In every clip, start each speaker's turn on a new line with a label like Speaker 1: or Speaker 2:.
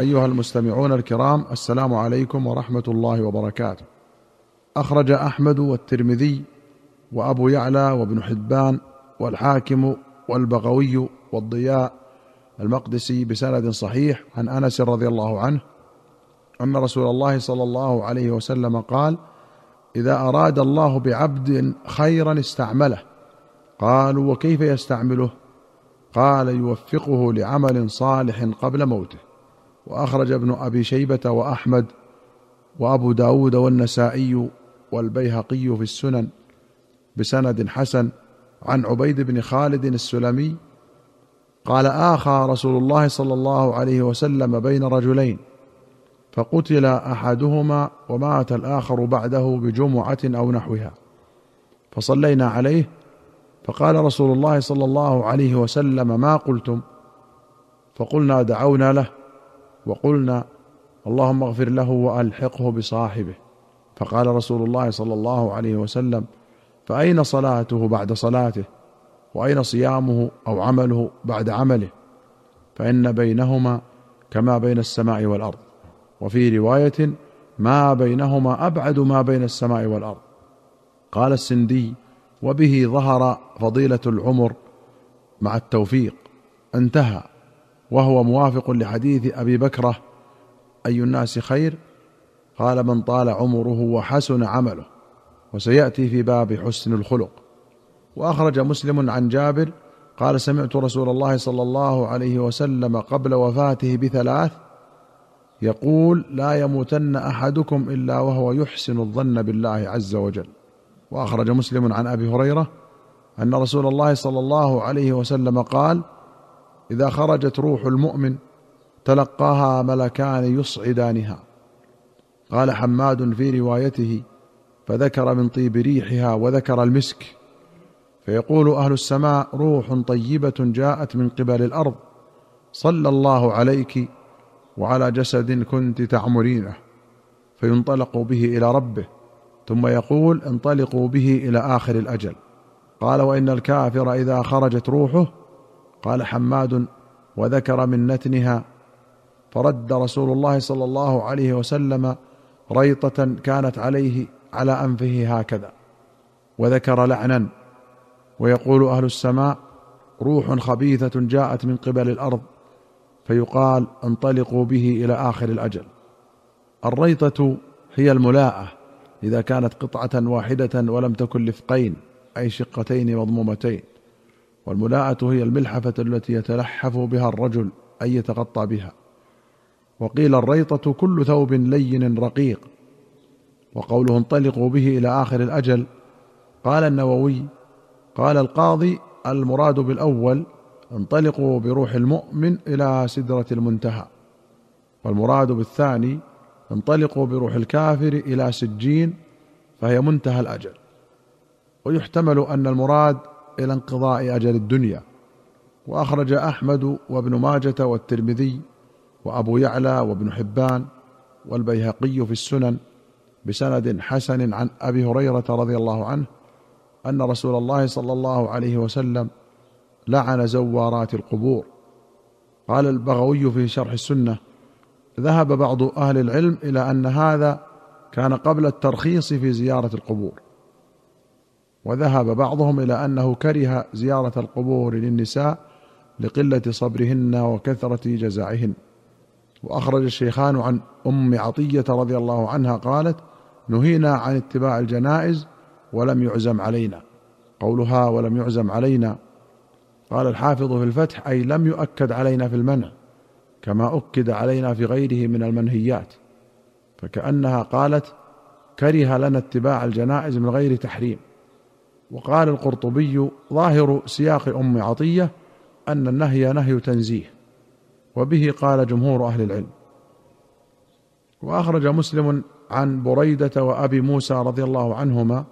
Speaker 1: أيها المستمعون الكرام السلام عليكم ورحمة الله وبركاته. أخرج أحمد والترمذي وأبو يعلى وابن حبان والحاكم والبغوي والضياء المقدسي بسند صحيح عن أنس رضي الله عنه أن رسول الله صلى الله عليه وسلم قال إذا أراد الله بعبد خيرا استعمله. قالوا وكيف يستعمله؟ قال يوفقه لعمل صالح قبل موته. وأخرج ابن أبي شيبة وأحمد وأبو داود والنسائي والبيهقي في السنن بسند حسن عن عبيد بن خالد السلمي قال آخى رسول الله صلى الله عليه وسلم بين رجلين فقتل أحدهما ومات الآخر بعده بجمعة أو نحوها فصلينا عليه فقال رسول الله صلى الله عليه وسلم ما قلتم فقلنا دعونا له وقلنا اللهم اغفر له وألحقه بصاحبه. فقال رسول الله صلى الله عليه وسلم فأين صلاته بعد صلاته؟ وأين صيامه أو عمله بعد عمله؟ فإن بينهما كما بين السماء والأرض. وفي رواية ما بينهما أبعد ما بين السماء والأرض. قال السندي وبه ظهر فضيلة العمر مع التوفيق انتهى. وهو موافق لحديث أبي بكرة أي الناس خير؟ قال من طال عمره وحسن عمله وسيأتي في باب حسن الخلق. وأخرج مسلم عن جابر قال سمعت رسول الله صلى الله عليه وسلم قبل وفاته بثلاث يقول لا يموتن أحدكم إلا وهو يحسن الظن بالله عز وجل وأخرج مسلم عن أبي هريرة أن رسول الله صلى الله عليه وسلم قال إذا خرجت روح المؤمن تلقاها ملكان يصعدانها. قال حماد في روايته فذكر من طيب ريحها وذكر المسك. فيقول أهل السماء روح طيبة جاءت من قبل الأرض. صلى الله عليك وعلى جسد كنت تعمرينه. فينطلق به إلى ربه ثم يقول انطلقوا به إلى آخر الأجل. قال وإن الكافر إذا خرجت روحه قال حماد وذكر من نتنها فرد رسول الله صلى الله عليه وسلم ريطة كانت عليه على أنفه هكذا وذكر لعنا ويقول أهل السماء روح خبيثة جاءت من قبل الأرض فيقال انطلقوا به إلى آخر الأجل. الريطة هي الملاءة إذا كانت قطعة واحدة ولم تكن لفقين أي شقتين مضمومتين. والملاءة هي الملحفة التي يتلحف بها الرجل اي يتغطى بها. وقيل الريطة كل ثوب لين رقيق. وقوله انطلقوا به إلى آخر الأجل قال النووي قال القاضي المراد بالأول انطلقوا بروح المؤمن إلى سدرة المنتهى. والمراد بالثاني انطلقوا بروح الكافر إلى سجين فهي منتهى الأجل. ويحتمل أن المراد إلى انقضاء أجل الدنيا. وأخرج أحمد وابن ماجة والترمذي وأبو يعلى وابن حبان والبيهقي في السنن بسند حسن عن أبي هريرة رضي الله عنه أن رسول الله صلى الله عليه وسلم لعن زوارات القبور. قال البغوي في شرح السنة ذهب بعض أهل العلم إلى أن هذا كان قبل الترخيص في زيارة القبور. وذهب بعضهم إلى أنه كره زيارة القبور للنساء لقلة صبرهن وكثرة جزعهن وأخرج الشيخان عن أم عطية رضي الله عنها قالت نهينا عن اتباع الجنائز ولم يعزم علينا. قولها ولم يعزم علينا. قال الحافظ في الفتح أي لم يؤكد علينا في المنع كما أكد علينا في غيره من المنهيات. فكأنها قالت كره لنا اتباع الجنائز من غير تحريم. وقال القرطبي ظاهر سياق أم عطية أن النهي نهي تنزيه وبه قال جمهور أهل العلم. وأخرج مسلم عن بريدة وأبي موسى رضي الله عنهما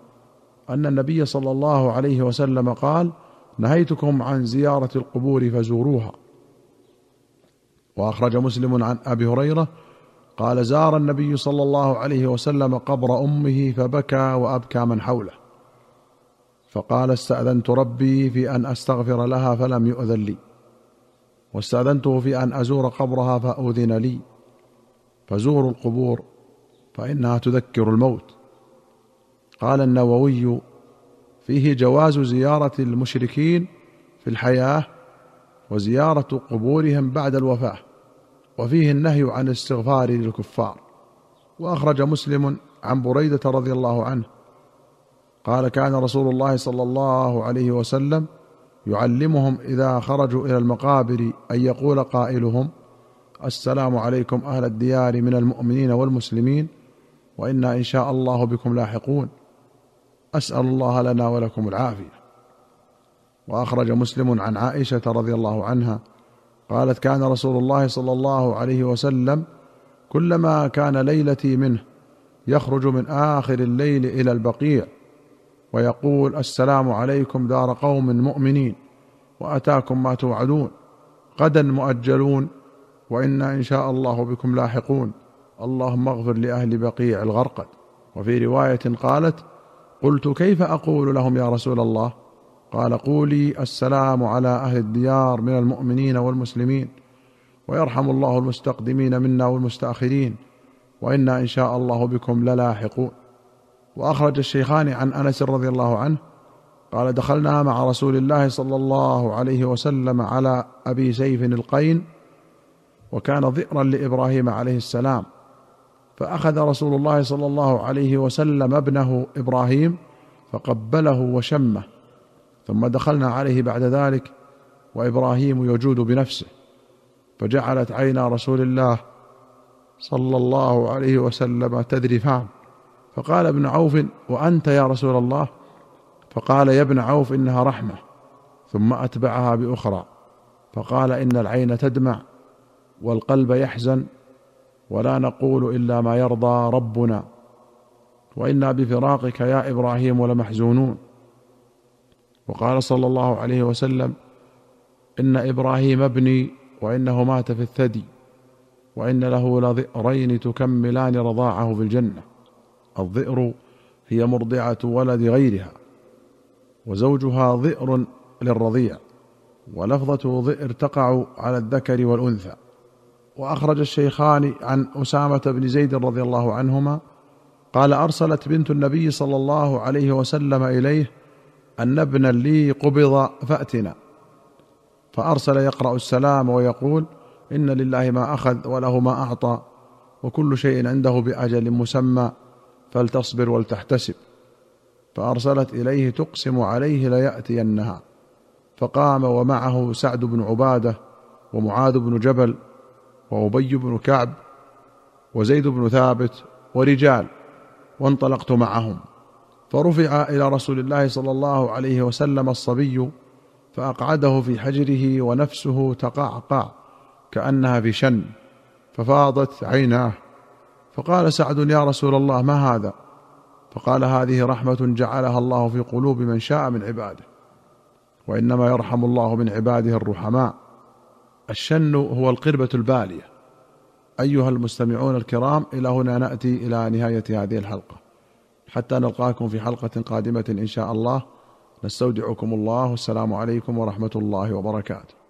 Speaker 1: أن النبي صلى الله عليه وسلم قال نهيتكم عن زيارة القبور فزوروها وأخرج مسلم عن أبي هريرة قال زار النبي صلى الله عليه وسلم قبر أمه فبكى وأبكى من حوله فقال استأذنت ربي في أن أستغفر لها فلم يؤذن لي واستأذنته في أن أزور قبرها فأذن لي. فزوروا القبور فإنها تذكر الموت. قال النووي فيه جواز زيارة المشركين في الحياة وزيارة قبورهم بعد الوفاة وفيه النهي عن الاستغفار للكفار. وأخرج مسلم عن بريدة رضي الله عنه قال كان رسول الله صلى الله عليه وسلم يعلمهم إذا خرجوا إلى المقابر أن يقول قائلهم السلام عليكم أهل الديار من المؤمنين والمسلمين وإنا إن شاء الله بكم لاحقون. أسأل الله لنا ولكم العافية. وأخرج مسلم عن عائشة رضي الله عنها قالت كان رسول الله صلى الله عليه وسلم كلما كان ليلتي منه يخرج من آخر الليل إلى البقيع ويقول السلام عليكم دار قوم مؤمنين وأتاكم ما توعدون غدا مؤجلون وأنا إن شاء الله بكم لاحقون اللهم اغفر لأهل بقيع الغرقد وفي رواية قالت قلت كيف أقول لهم يا رسول الله قال قولي السلام على أهل الديار من المؤمنين والمسلمين ويرحم الله المستقدمين منا والمستأخرين وأنا إن شاء الله بكم للاحقون وأخرج الشيخان عن أنس رضي الله عنه قال دخلنا مع رسول الله صلى الله عليه وسلم على أبي سيف القين وكان ذئرا لإبراهيم عليه السلام فأخذ رسول الله صلى الله عليه وسلم ابنه إبراهيم فقبله وشمه ثم دخلنا عليه بعد ذلك وإبراهيم يجود بنفسه فجعلت عينا رسول الله صلى الله عليه وسلم تذرفان فقال ابن عوف وأنت يا رسول الله؟ فقال يا ابن عوف إنها رحمة ثم أتبعها بأخرى فقال إن العين تدمع والقلب يحزن ولا نقول إلا ما يرضى ربنا وإنا بفراقك يا إبراهيم لمحزونون. وقال صلى الله عليه وسلم إن إبراهيم ابني وإنه مات في الثدي وإن له لذئرين تكملان رضاعه في الجنة. الذئر هي مرضعة ولد غيرها وزوجها ذئر للرضيع ولفظة ذئر تقع على الذكر والأنثى. وأخرج الشيخان عن أسامة بن زيد رضي الله عنهما قال أرسلت بنت النبي صلى الله عليه وسلم إليه أن ابنا لي قبض فأتنا. فأرسل يقرأ السلام ويقول إن لله ما أخذ وله ما أعطى وكل شيء عنده بأجل مسمى. فلتصبر ولتحتسب. فأرسلت إليه تقسم عليه ليأتينها. فقام ومعه سعد بن عبادة ومعاذ بن جبل وأبي بن كعب وزيد بن ثابت ورجال وانطلقت معهم. فرفع إلى رسول الله صلى الله عليه وسلم الصبي فأقعده في حجره ونفسه تقعقع كأنها في شن ففاضت عيناه فقال سعد يا رسول الله ما هذا؟ فقال هذه رحمة جعلها الله في قلوب من شاء من عباده وإنما يرحم الله من عباده الرحماء. الشن هو القربة البالية. أيها المستمعون الكرام إلى هنا نأتي إلى نهاية هذه الحلقة. حتى نلقاكم في حلقة قادمة إن شاء الله. نستودعكم الله. والسلام عليكم ورحمة الله وبركاته.